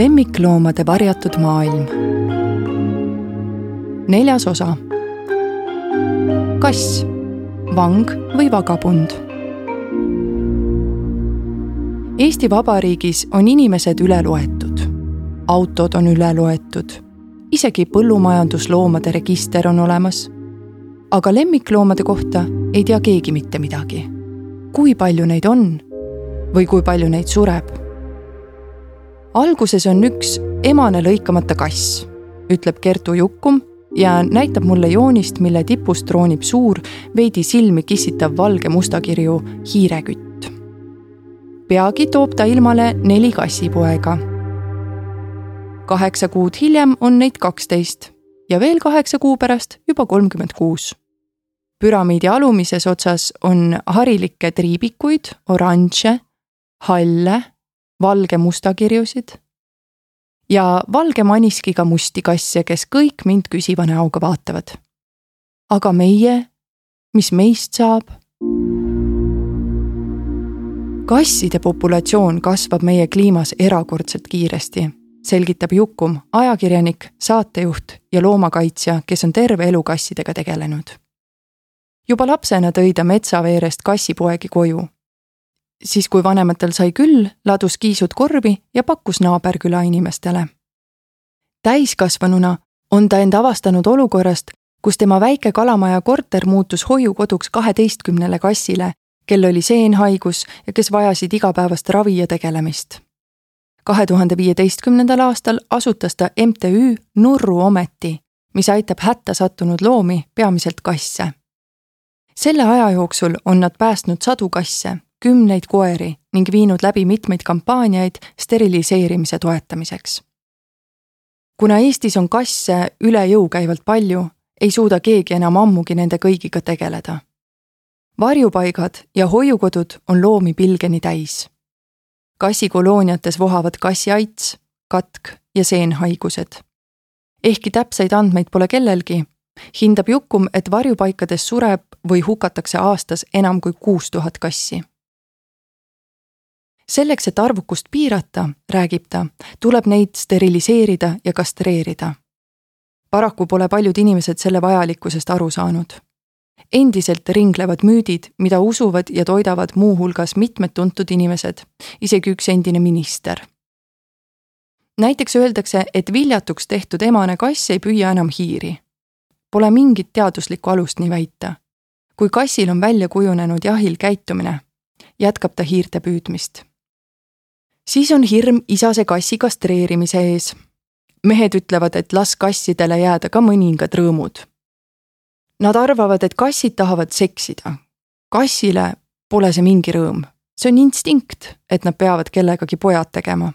lemmikloomade varjatud maailm. neljas osa. kass, vang või vagabund. Eesti Vabariigis on inimesed üle loetud, autod on üle loetud, isegi põllumajandusloomade register on olemas. aga lemmikloomade kohta ei tea keegi mitte midagi. kui palju neid on või kui palju neid sureb alguses on üks emane lõikamata kass, ütleb Kertu Jukkum ja näitab mulle joonist, mille tipus troonib suur, veidi silmi kissitav valge mustakirju hiirekütt. peagi toob ta ilmale neli kassipoega. kaheksa kuud hiljem on neid kaksteist ja veel kaheksa kuu pärast juba kolmkümmend kuus. püramiidi alumises otsas on harilikke triibikuid, oranže, halle valge mustakirjusid ja valge maniskiga musti kasse, kes kõik mind küsiva näoga vaatavad. aga meie, mis meist saab? kasside populatsioon kasvab meie kliimas erakordselt kiiresti, selgitab Jukum, ajakirjanik, saatejuht ja loomakaitsja, kes on terve elu kassidega tegelenud. juba lapsena tõi ta metsaveerest kassipoegi koju siis, kui vanematel sai küll, ladus kiisud korvi ja pakkus naaberküla inimestele. täiskasvanuna on ta end avastanud olukorrast, kus tema väike kalamaja korter muutus hoiukoduks kaheteistkümnele kassile, kel oli seenhaigus ja kes vajasid igapäevast ravi ja tegelemist. kahe tuhande viieteistkümnendal aastal asutas ta MTÜ Nurru Ometi, mis aitab hätta sattunud loomi, peamiselt kasse. selle aja jooksul on nad päästnud sadu kasse kümneid koeri ning viinud läbi mitmeid kampaaniaid steriliseerimise toetamiseks. kuna Eestis on kasse üle jõu käivalt palju, ei suuda keegi enam ammugi nende kõigiga tegeleda. varjupaigad ja hoiukodud on loomi pilgeni täis. kassikolooniates vohavad kassiaits, katk ja seenhaigused. ehkki täpseid andmeid pole kellelgi, hindab Jukum, et varjupaikades sureb või hukatakse aastas enam kui kuus tuhat kassi selleks, et arvukust piirata, räägib ta, tuleb neid steriliseerida ja kastreerida. paraku pole paljud inimesed selle vajalikkusest aru saanud. endiselt ringlevad müüdid, mida usuvad ja toidavad muuhulgas mitmed tuntud inimesed, isegi üks endine minister. näiteks öeldakse, et viljatuks tehtud emane kass ei püüa enam hiiri. Pole mingit teaduslikku alust nii väita. kui kassil on välja kujunenud jahil käitumine, jätkab ta hiirte püüdmist siis on hirm isase kassi kastreerimise ees. mehed ütlevad, et las kassidele jääda ka mõningad rõõmud. Nad arvavad, et kassid tahavad seksida. kassile pole see mingi rõõm, see on instinkt, et nad peavad kellegagi pojad tegema.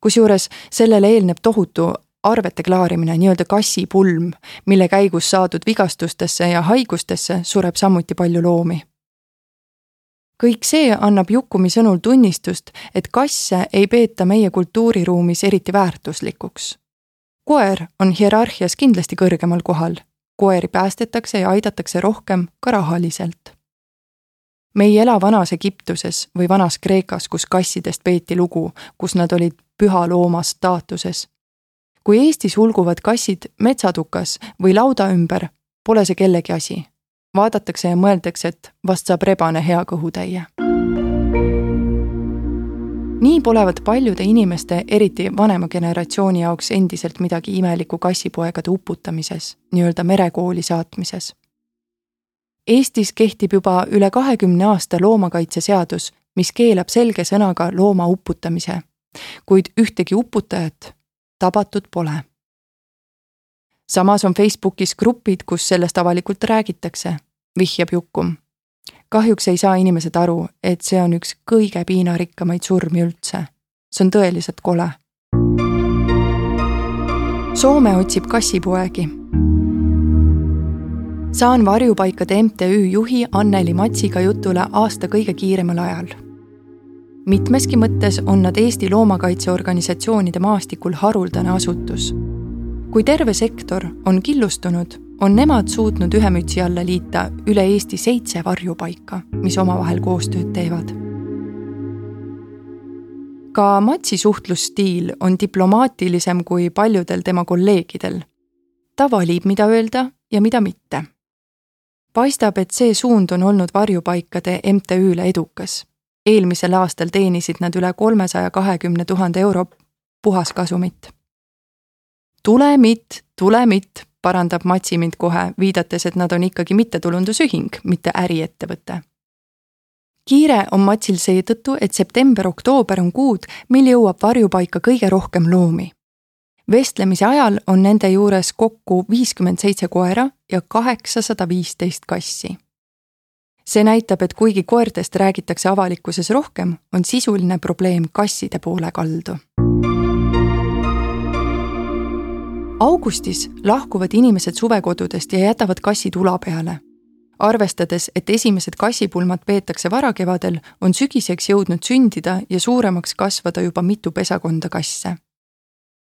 kusjuures sellele eelneb tohutu arvete klaarimine, nii-öelda kassipulm, mille käigus saadud vigastustesse ja haigustesse sureb samuti palju loomi kõik see annab Jukumi sõnul tunnistust, et kasse ei peeta meie kultuuriruumis eriti väärtuslikuks. koer on hierarhias kindlasti kõrgemal kohal. koeri päästetakse ja aidatakse rohkem ka rahaliselt. me ei ela vanas Egiptuses või vanas Kreekas, kus kassidest peeti lugu, kus nad olid püha looma staatuses. kui Eestis hulguvad kassid metsatukas või lauda ümber, pole see kellegi asi vaadatakse ja mõeldakse, et vast saab rebane hea kõhutäie. nii polevat paljude inimeste, eriti vanema generatsiooni jaoks endiselt midagi imelikku kassipoegade uputamises, nii-öelda merekooli saatmises. Eestis kehtib juba üle kahekümne aasta loomakaitseseadus, mis keelab selge sõnaga looma uputamise, kuid ühtegi uputajat tabatud pole samas on Facebookis grupid, kus sellest avalikult räägitakse, vihjab Jukum. kahjuks ei saa inimesed aru, et see on üks kõige piinarikkamaid surmi üldse. see on tõeliselt kole. Soome otsib kassipoegi. saan varjupaikade MTÜ juhi Anneli Matsiga jutule aasta kõige kiiremal ajal mitmeski mõttes on nad Eesti loomakaitseorganisatsioonide maastikul haruldane asutus kui terve sektor on killustunud, on nemad suutnud ühe mütsi alla liita üle Eesti seitse varjupaika, mis omavahel koostööd teevad. ka Matsi suhtlusstiil on diplomaatilisem kui paljudel tema kolleegidel. ta valib, mida öelda ja mida mitte. paistab, et see suund on olnud varjupaikade MTÜ-le edukas. eelmisel aastal teenisid nad üle kolmesaja kahekümne tuhande euro puhaskasumit. Tulemit, tulemit, parandab Matsi mind kohe, viidates, et nad on ikkagi mittetulundusühing, mitte äriettevõte kiire on Matsil seetõttu, et september-oktoober on kuud, mil jõuab varjupaika kõige rohkem loomi. vestlemise ajal on nende juures kokku viiskümmend seitse koera ja kaheksasada viisteist kassi. see näitab, et kuigi koertest räägitakse avalikkuses rohkem, on sisuline probleem kasside poole kaldu. Augustis lahkuvad inimesed suvekodudest ja jätavad kassid ula peale arvestades, et esimesed kassipulmad peetakse varakevadel, on sügiseks jõudnud sündida ja suuremaks kasvada juba mitu pesakonda kasse.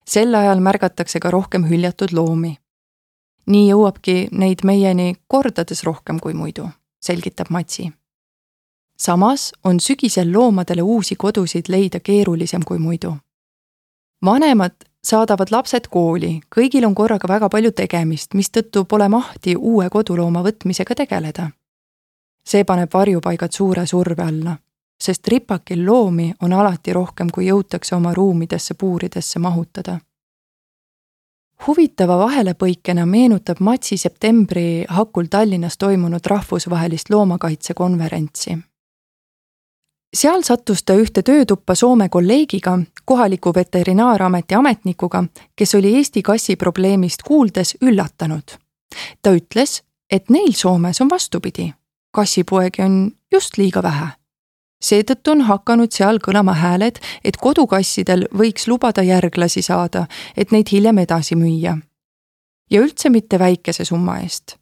sel ajal märgatakse ka rohkem hüljatud loomi. nii jõuabki neid meieni kordades rohkem kui muidu, selgitab Matsi. samas on sügisel loomadele uusi kodusid leida keerulisem kui muidu. vanemad saadavad lapsed kooli, kõigil on korraga väga palju tegemist, mistõttu pole mahti uue kodulooma võtmisega tegeleda. see paneb varjupaigad suure surve alla, sest ripakil loomi on alati rohkem, kui jõutakse oma ruumidesse puuridesse mahutada. huvitava vahelepõikena meenutab Matsi septembri hakul Tallinnas toimunud rahvusvahelist loomakaitsekonverentsi seal sattus ta ühte töötuppa Soome kolleegiga, kohaliku veterinaarameti ametnikuga, kes oli Eesti kassi probleemist kuuldes üllatunud. ta ütles, et neil Soomes on vastupidi, kassipoegi on just liiga vähe. seetõttu on hakanud seal kõlama hääled, et kodukassidel võiks lubada järglasi saada, et neid hiljem edasi müüa. ja üldse mitte väikese summa eest.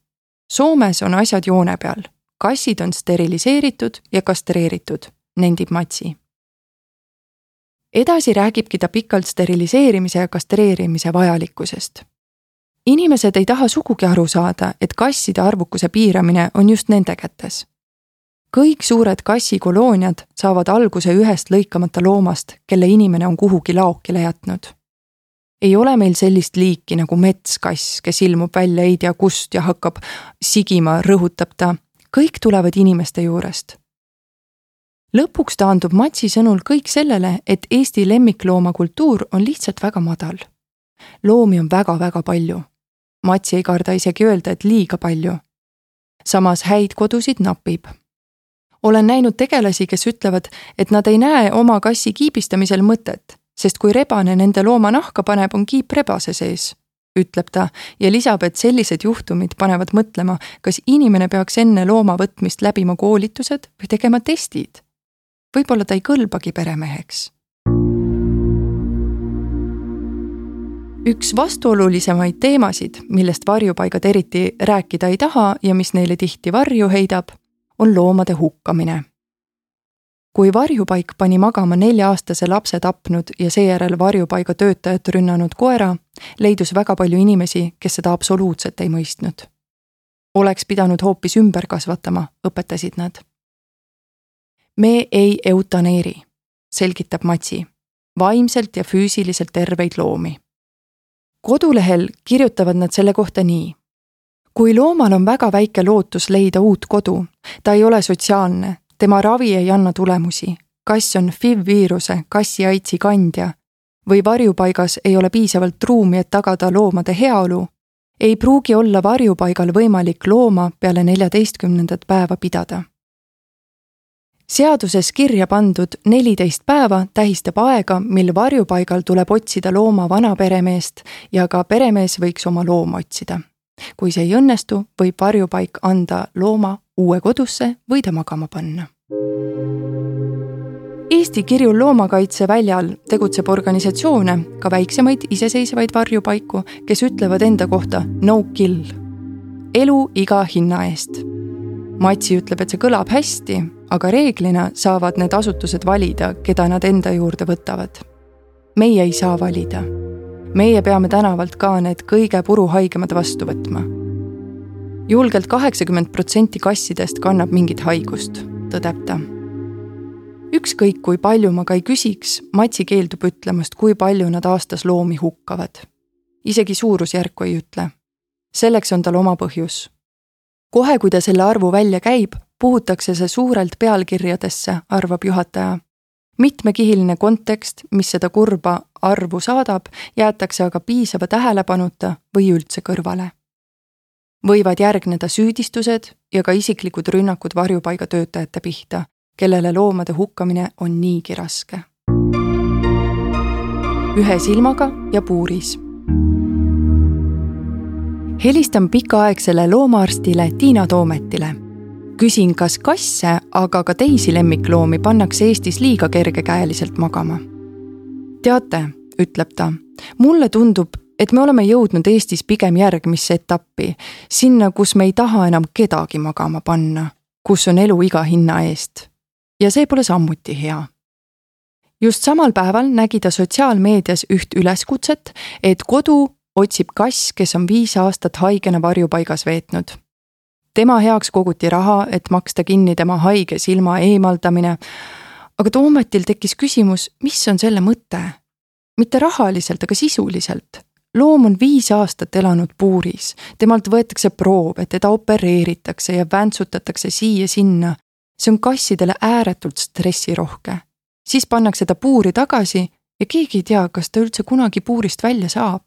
Soomes on asjad joone peal, kassid on steriliseeritud ja kastreeritud nendib Matsi. edasi räägibki ta pikalt steriliseerimise ja kastreerimise vajalikkusest. inimesed ei taha sugugi aru saada, et kasside arvukuse piiramine on just nende kätes. kõik suured kassikolooniad saavad alguse ühest lõikamata loomast, kelle inimene on kuhugi laokile jätnud ei ole meil sellist liiki nagu metskass, kes ilmub välja ei tea kust ja hakkab sigima, rõhutab ta. kõik tulevad inimeste juurest lõpuks taandub Matsi sõnul kõik sellele, et Eesti lemmikloomakultuur on lihtsalt väga madal. loomi on väga-väga palju. Matsi ei karda isegi öelda, et liiga palju. samas häid kodusid napib. olen näinud tegelasi, kes ütlevad, et nad ei näe oma kassi kiibistamisel mõtet, sest kui rebane nende looma nahka paneb, on kiip rebase sees ütleb ta ja lisab, et sellised juhtumid panevad mõtlema, kas inimene peaks enne looma võtmist läbima koolitused või tegema testid võib-olla ta ei kõlbagi peremeheks. üks vastuolulisemaid teemasid, millest varjupaigad eriti rääkida ei taha ja mis neile tihti varju heidab, on loomade hukkamine. kui varjupaik pani magama nelja-aastase lapse tapnud ja seejärel varjupaiga töötajat rünnanud koera, leidus väga palju inimesi, kes seda absoluutselt ei mõistnud. oleks pidanud hoopis ümber kasvatama, õpetasid nad me ei eutaneeri, selgitab Matsi, vaimselt ja füüsiliselt terveid loomi. kodulehel kirjutavad nad selle kohta nii. kui loomal on väga väike lootus leida uut kodu, ta ei ole sotsiaalne, tema ravi ei anna tulemusi, kass on FIV viiruse, kassiaitsi kandja või varjupaigas ei ole piisavalt ruumi, et tagada loomade heaolu, ei pruugi olla varjupaigal võimalik looma peale neljateistkümnendat päeva pidada seaduses kirja pandud neliteist päeva tähistab aega, mil varjupaigal tuleb otsida looma vana peremeest ja ka peremees võiks oma looma otsida. kui see ei õnnestu, võib varjupaik anda looma uue kodusse või ta magama panna. Eesti Kirjul Loomakaitse väljal tegutseb organisatsioone, ka väiksemaid iseseisvaid varjupaiku, kes ütlevad enda kohta no kill. elu iga hinna eest. Matsi ütleb, et see kõlab hästi aga reeglina saavad need asutused valida, keda nad enda juurde võtavad. meie ei saa valida. meie peame tänavalt ka need kõige puruhaigemad vastu võtma. julgelt kaheksakümmend protsenti kassidest kannab mingit haigust, tõdeb ta. ükskõik kui palju ma ka ei küsiks, Matsi keeldub ütlemast, kui palju nad aastas loomi hukkavad. isegi suurusjärku ei ütle. selleks on tal oma põhjus. Kohe, kui ta selle arvu välja käib, puhutakse see suurelt pealkirjadesse, arvab juhataja. mitmekihiline kontekst, mis seda kurba arvu saadab, jäetakse aga piisava tähelepanuta või üldse kõrvale. võivad järgneda süüdistused ja ka isiklikud rünnakud varjupaigatöötajate pihta, kellele loomade hukkamine on niigi raske. ühe silmaga ja puuris. Helistan pikaaegsele loomaarstile Tiina Toometile. küsin, kas kasse, aga ka teisi lemmikloomi pannakse Eestis liiga kergekäeliselt magama. teate, ütleb ta, mulle tundub, et me oleme jõudnud Eestis pigem järgmisse etappi, sinna, kus me ei taha enam kedagi magama panna, kus on elu iga hinna eest ja see pole samuti hea. just samal päeval nägi ta sotsiaalmeedias üht üleskutset, et kodu otsib kass, kes on viis aastat haigena varjupaigas veetnud. tema heaks koguti raha, et maksta kinni tema haige silma eemaldamine. aga Toometil tekkis küsimus, mis on selle mõte? mitte rahaliselt, aga sisuliselt loom on viis aastat elanud puuris, temalt võetakse proove, teda opereeritakse ja väntsutatakse siia-sinna see on kassidele ääretult stressirohke. siis pannakse ta puuri tagasi ja keegi ei tea, kas ta üldse kunagi puurist välja saab.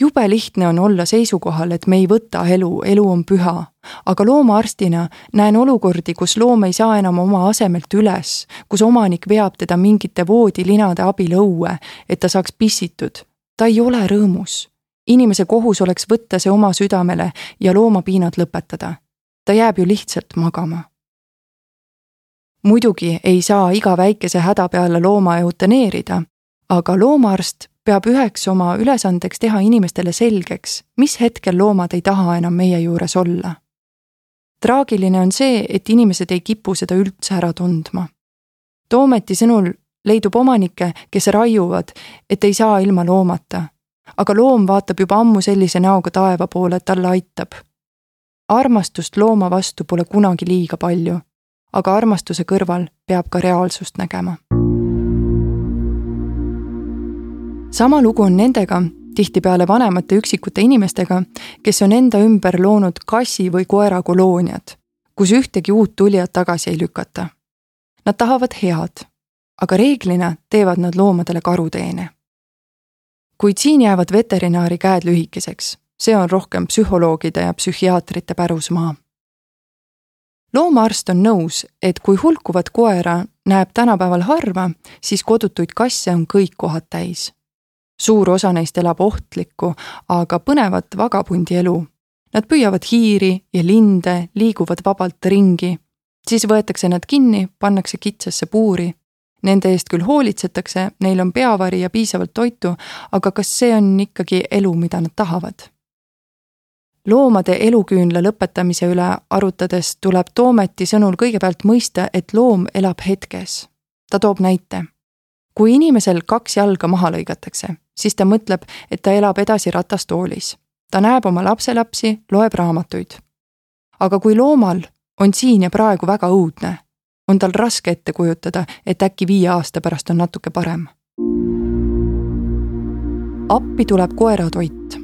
Jube lihtne on olla seisukohal, et me ei võta elu, elu on püha, aga loomaarstina näen olukordi, kus loom ei saa enam oma asemelt üles, kus omanik veab teda mingite voodilinade abil õue, et ta saaks pissitud. ta ei ole rõõmus. inimese kohus oleks võtta see oma südamele ja loomapiinad lõpetada. ta jääb ju lihtsalt magama muidugi ei saa iga väikese häda peale looma eutaneerida, aga loomaarst peab üheks oma ülesandeks teha inimestele selgeks, mis hetkel loomad ei taha enam meie juures olla. traagiline on see, et inimesed ei kipu seda üldse ära tundma. Toometi sõnul leidub omanikke, kes raiuvad, et ei saa ilma loomata. aga loom vaatab juba ammu sellise näoga taeva poole, et talle aitab. armastust looma vastu pole kunagi liiga palju aga armastuse kõrval peab ka reaalsust nägema. Sama lugu on nendega, tihtipeale vanemate üksikute inimestega, kes on enda ümber loonud kassi või koera kolooniad, kus ühtegi uut tulijat tagasi ei lükata. Nad tahavad head, aga reeglina teevad nad loomadele karuteene. kuid siin jäävad veterinaari käed lühikeseks, see on rohkem psühholoogide ja psühhiaatrite pärusmaa loomaarst on nõus, et kui hulkuvat koera näeb tänapäeval harva, siis kodutuid kasse on kõik kohad täis. Suur osa neist elab ohtlikku, aga põnevat vagabundi elu. Nad püüavad hiiri ja linde, liiguvad vabalt ringi. siis võetakse nad kinni, pannakse kitsasse puuri. Nende eest küll hoolitsetakse, neil on peavari ja piisavalt toitu, aga kas see on ikkagi elu, mida nad tahavad? loomade eluküünla lõpetamise üle arutades tuleb Toometi sõnul kõigepealt mõista, et loom elab hetkes. ta toob näite. Kui inimesel kaks jalga maha lõigatakse, siis ta mõtleb, et ta elab edasi ratastoolis. ta näeb oma lapselapsi, loeb raamatuid. aga kui loomal on siin ja praegu väga õudne, on tal raske ette kujutada, et äkki viie aasta pärast on natuke parem. appi tuleb koeratoit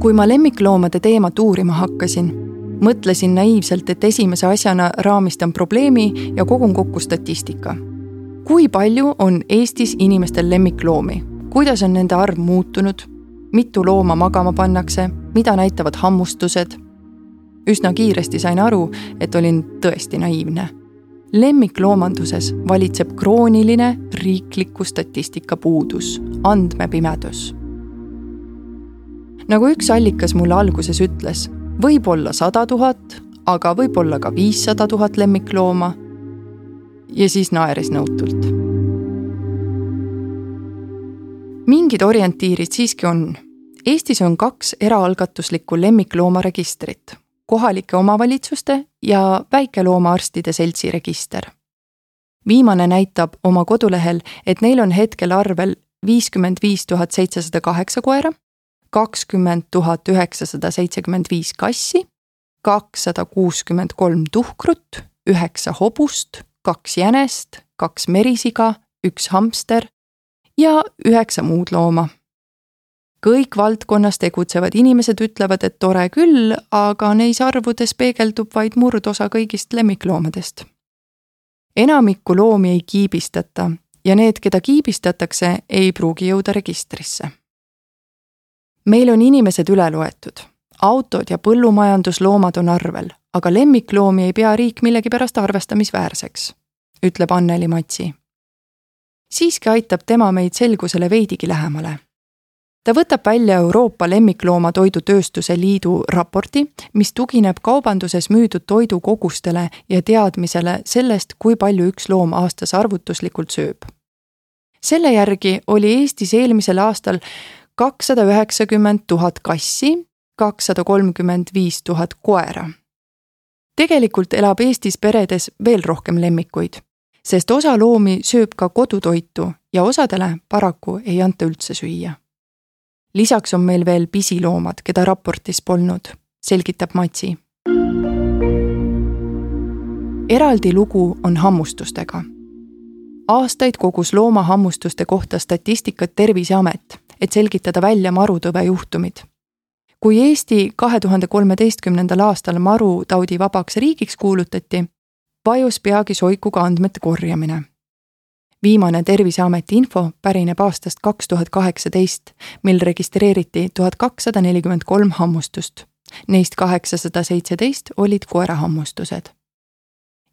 kui ma lemmikloomade teemat uurima hakkasin, mõtlesin naiivselt, et esimese asjana raamistan probleemi ja kogun kokku statistika. Kui palju on Eestis inimestel lemmikloomi, kuidas on nende arv muutunud, mitu looma magama pannakse, mida näitavad hammustused? üsna kiiresti sain aru, et olin tõesti naiivne. lemmikloomanduses valitseb krooniline riikliku statistika puudus, andmepimedus nagu üks allikas mulle alguses ütles, võib-olla sada tuhat, aga võib-olla ka viissada tuhat lemmiklooma. Ja siis naeris nõutult. mingid orientiirid siiski on. Eestis on kaks eraalgatuslikku lemmikloomaregistrit, kohalike omavalitsuste ja väikeloomaarstide seltsi register. viimane näitab oma kodulehel, et neil on hetkel arvel viiskümmend viis tuhat seitsesada kaheksa koera kakskümmend tuhat üheksasada seitsekümmend viis kassi, kakssada kuuskümmend kolm tuhkrut, üheksa hobust, kaks jänest, kaks merisiga, üks hamster ja üheksa muud looma. kõik valdkonnas tegutsevad inimesed ütlevad, et tore küll, aga neis arvudes peegeldub vaid murdosa kõigist lemmikloomadest. enamikku loomi ei kiibistata ja need, keda kiibistatakse, ei pruugi jõuda registrisse. meil on inimesed üle loetud, autod ja põllumajandusloomad on arvel, aga lemmikloomi ei pea riik millegipärast arvestamisväärseks, ütleb Anneli Matsi siiski aitab tema meid selgusele veidigi lähemale. ta võtab välja Euroopa Lemmikloomatoidutööstuse Liidu raporti, mis tugineb kaubanduses müüdud toidu kogustele ja teadmisele sellest, kui palju üks loom aastas arvutuslikult sööb. selle järgi oli Eestis eelmisel aastal kakssada üheksakümmend tuhat kassi, kakssada kolmkümmend viis tuhat koera tegelikult elab Eestis peredes veel rohkem lemmikuid sest osa loomi sööb ka kodutoitu ja osadele paraku ei anta üldse süüa. lisaks on meil veel pisiloomad, keda raportis polnud, selgitab Matsi. eraldi lugu on hammustustega. aastaid kogus loomahammustuste kohta statistikat Terviseamet, et selgitada välja marutõve juhtumid kui Eesti kahe tuhande kolmeteistkümnendal aastal marutaudi vabaks riigiks kuulutati, vajus peagi soiku ka andmete korjamine. viimane Terviseameti info pärineb aastast kaks tuhat kaheksateist, mil registreeriti tuhat kakssada nelikümmend kolm hammustust. Neist kaheksasada seitseteist olid koerahammustused.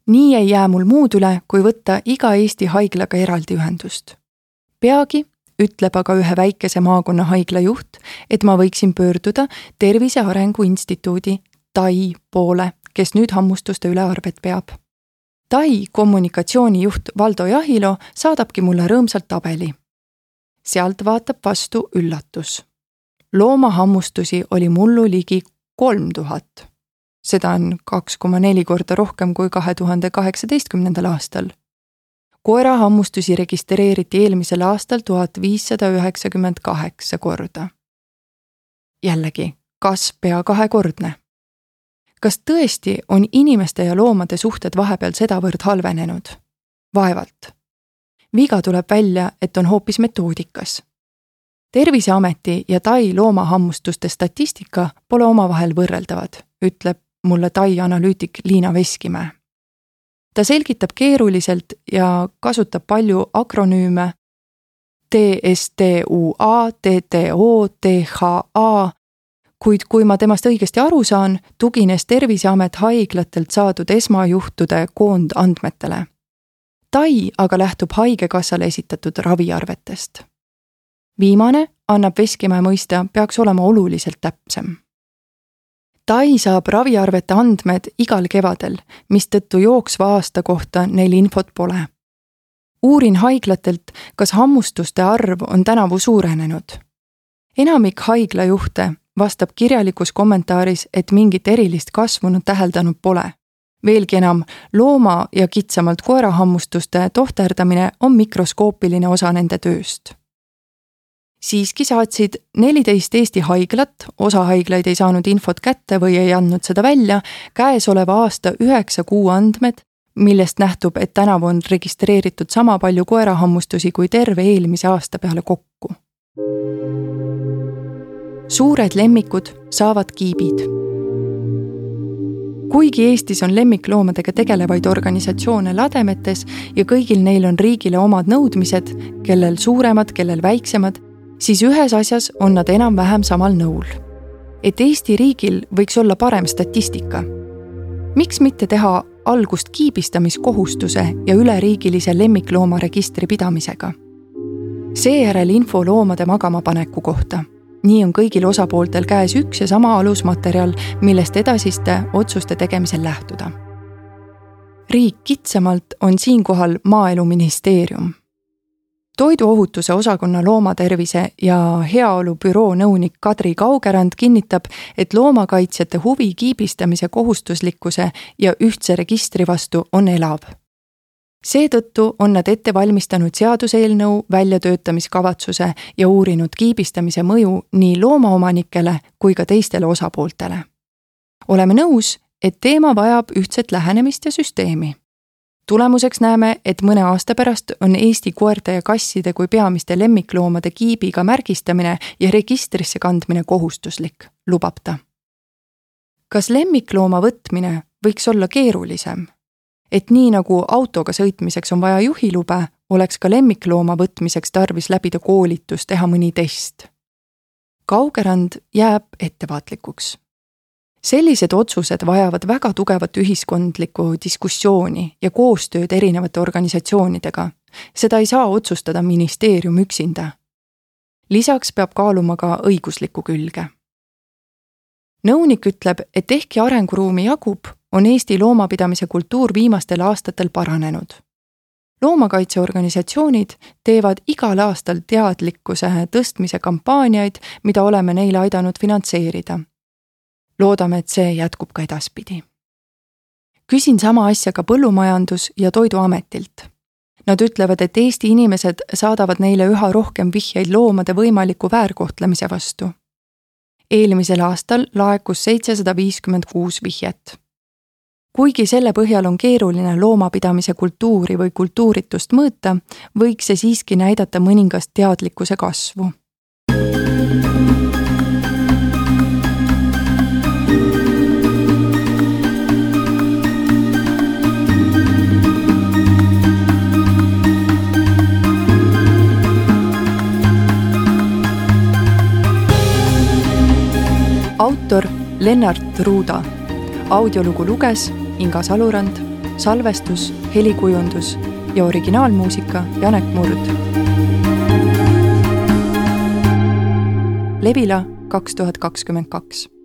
nii ei jää mul muud üle, kui võtta iga Eesti haiglaga eraldi ühendust. peagi ütleb aga ühe väikese maakonnahaigla juht, et ma võiksin pöörduda Tervise Arengu Instituudi Tai poole, kes nüüd hammustuste üle arvet peab Tai kommunikatsioonijuht Valdo Jahilo saadabki mulle rõõmsalt tabeli. sealt vaatab vastu üllatus. loomahammustusi oli mullu ligi kolm tuhat. seda on kaks koma neli korda rohkem kui kahe tuhande kaheksateistkümnendal aastal. Koerahammustusi registreeriti eelmisel aastal tuhat viissada üheksakümmend kaheksa korda. jällegi, kasv pea kahekordne kas tõesti on inimeste ja loomade suhted vahepeal sedavõrd halvenenud? vaevalt. viga tuleb välja, et on hoopis metoodikas. terviseameti ja Tai loomahammustuste statistika pole omavahel võrreldavad, ütleb mulle Tai analüütik Liina Veskimäe. Ta selgitab keeruliselt ja kasutab palju akronüüme DSTUA, TTO, THA kuid kui ma temast õigesti aru saan, tugines Terviseamet haiglatelt saadud esmajuhtude koondandmetele. Tai aga lähtub Haigekassale esitatud raviarvetest. viimane, annab Veskimäe mõista, peaks olema oluliselt täpsem. Tai saab raviarvete andmed igal kevadel, mistõttu jooksva aasta kohta neil infot pole. uurin haiglatelt, kas hammustuste arv on tänavu suurenenud enamik haiglajuhte vastab kirjalikus kommentaaris, et mingit erilist kasvu nad täheldanud pole. veelgi enam, looma ja kitsamalt koerahammustuste tohterdamine on mikroskoopiline osa nende tööst. Siiski saatsid neliteist Eesti haiglat, osa haiglaid ei saanud infot kätte või ei andnud seda välja, käesoleva aasta üheksa kuu andmed, millest nähtub, et tänavu on registreeritud sama palju koerahammustusi kui terve eelmise aasta peale kokku suured lemmikud saavad kiibid. kuigi Eestis on lemmikloomadega tegelevaid organisatsioone lademetes ja kõigil neil on riigile omad nõudmised, kellel suuremad, kellel väiksemad, siis ühes asjas on nad enam-vähem samal nõul. et Eesti riigil võiks olla parem statistika. miks mitte teha algust kiibistamiskohustuse ja üleriigilise lemmikloomaregistri pidamisega? seejärel info loomade magamapaneku kohta nii on kõigil osapooltel käes üks ja sama alusmaterjal, millest edasiste otsuste tegemisel lähtuda. riik kitsamalt on siinkohal Maaeluministeerium. Toiduohutuse osakonna loomatervise ja heaolu büroo nõunik Kadri Kaugerand kinnitab, et loomakaitsjate huvi kiibistamise kohustuslikkuse ja ühtse registri vastu on elav seetõttu on nad ette valmistanud seaduseelnõu väljatöötamiskavatsuse ja uurinud kiibistamise mõju nii loomaomanikele kui ka teistele osapooltele. oleme nõus, et teema vajab ühtset lähenemist ja süsteemi. Tulemuseks näeme, et mõne aasta pärast on Eesti koerte ja kasside kui peamiste lemmikloomade kiibiga märgistamine ja registrisse kandmine kohustuslik, lubab ta. kas lemmiklooma võtmine võiks olla keerulisem? et nii nagu autoga sõitmiseks on vaja juhilube, oleks ka lemmiklooma võtmiseks tarvis läbida koolitus, teha mõni test. Kaugerand jääb ettevaatlikuks. Sellised otsused vajavad väga tugevat ühiskondlikku diskussiooni ja koostööd erinevate organisatsioonidega. seda ei saa otsustada ministeerium üksinda. lisaks peab kaaluma ka õiguslikku külge nõunik ütleb, et ehkki arenguruumi jagub, on Eesti loomapidamise kultuur viimastel aastatel paranenud. loomakaitseorganisatsioonid teevad igal aastal teadlikkuse tõstmise kampaaniaid, mida oleme neile aidanud finantseerida. Loodame, et see jätkub ka edaspidi. küsin sama asja ka Põllumajandus- ja Toiduametilt Nad ütlevad, et Eesti inimesed saadavad neile üha rohkem vihjeid loomade võimaliku väärkohtlemise vastu. eelmisel aastal laekus seitsesada viiskümmend kuus vihjet kuigi selle põhjal on keeruline loomapidamise kultuuri või kultuuritust mõõta, võiks see siiski näidata mõningast teadlikkuse kasvu autor Lennart Ruuda. audiolugu luges Inga Salurand, salvestus, helikujundus ja originaalmuusika Janek Murd. Levila kaks tuhat kakskümmend kaks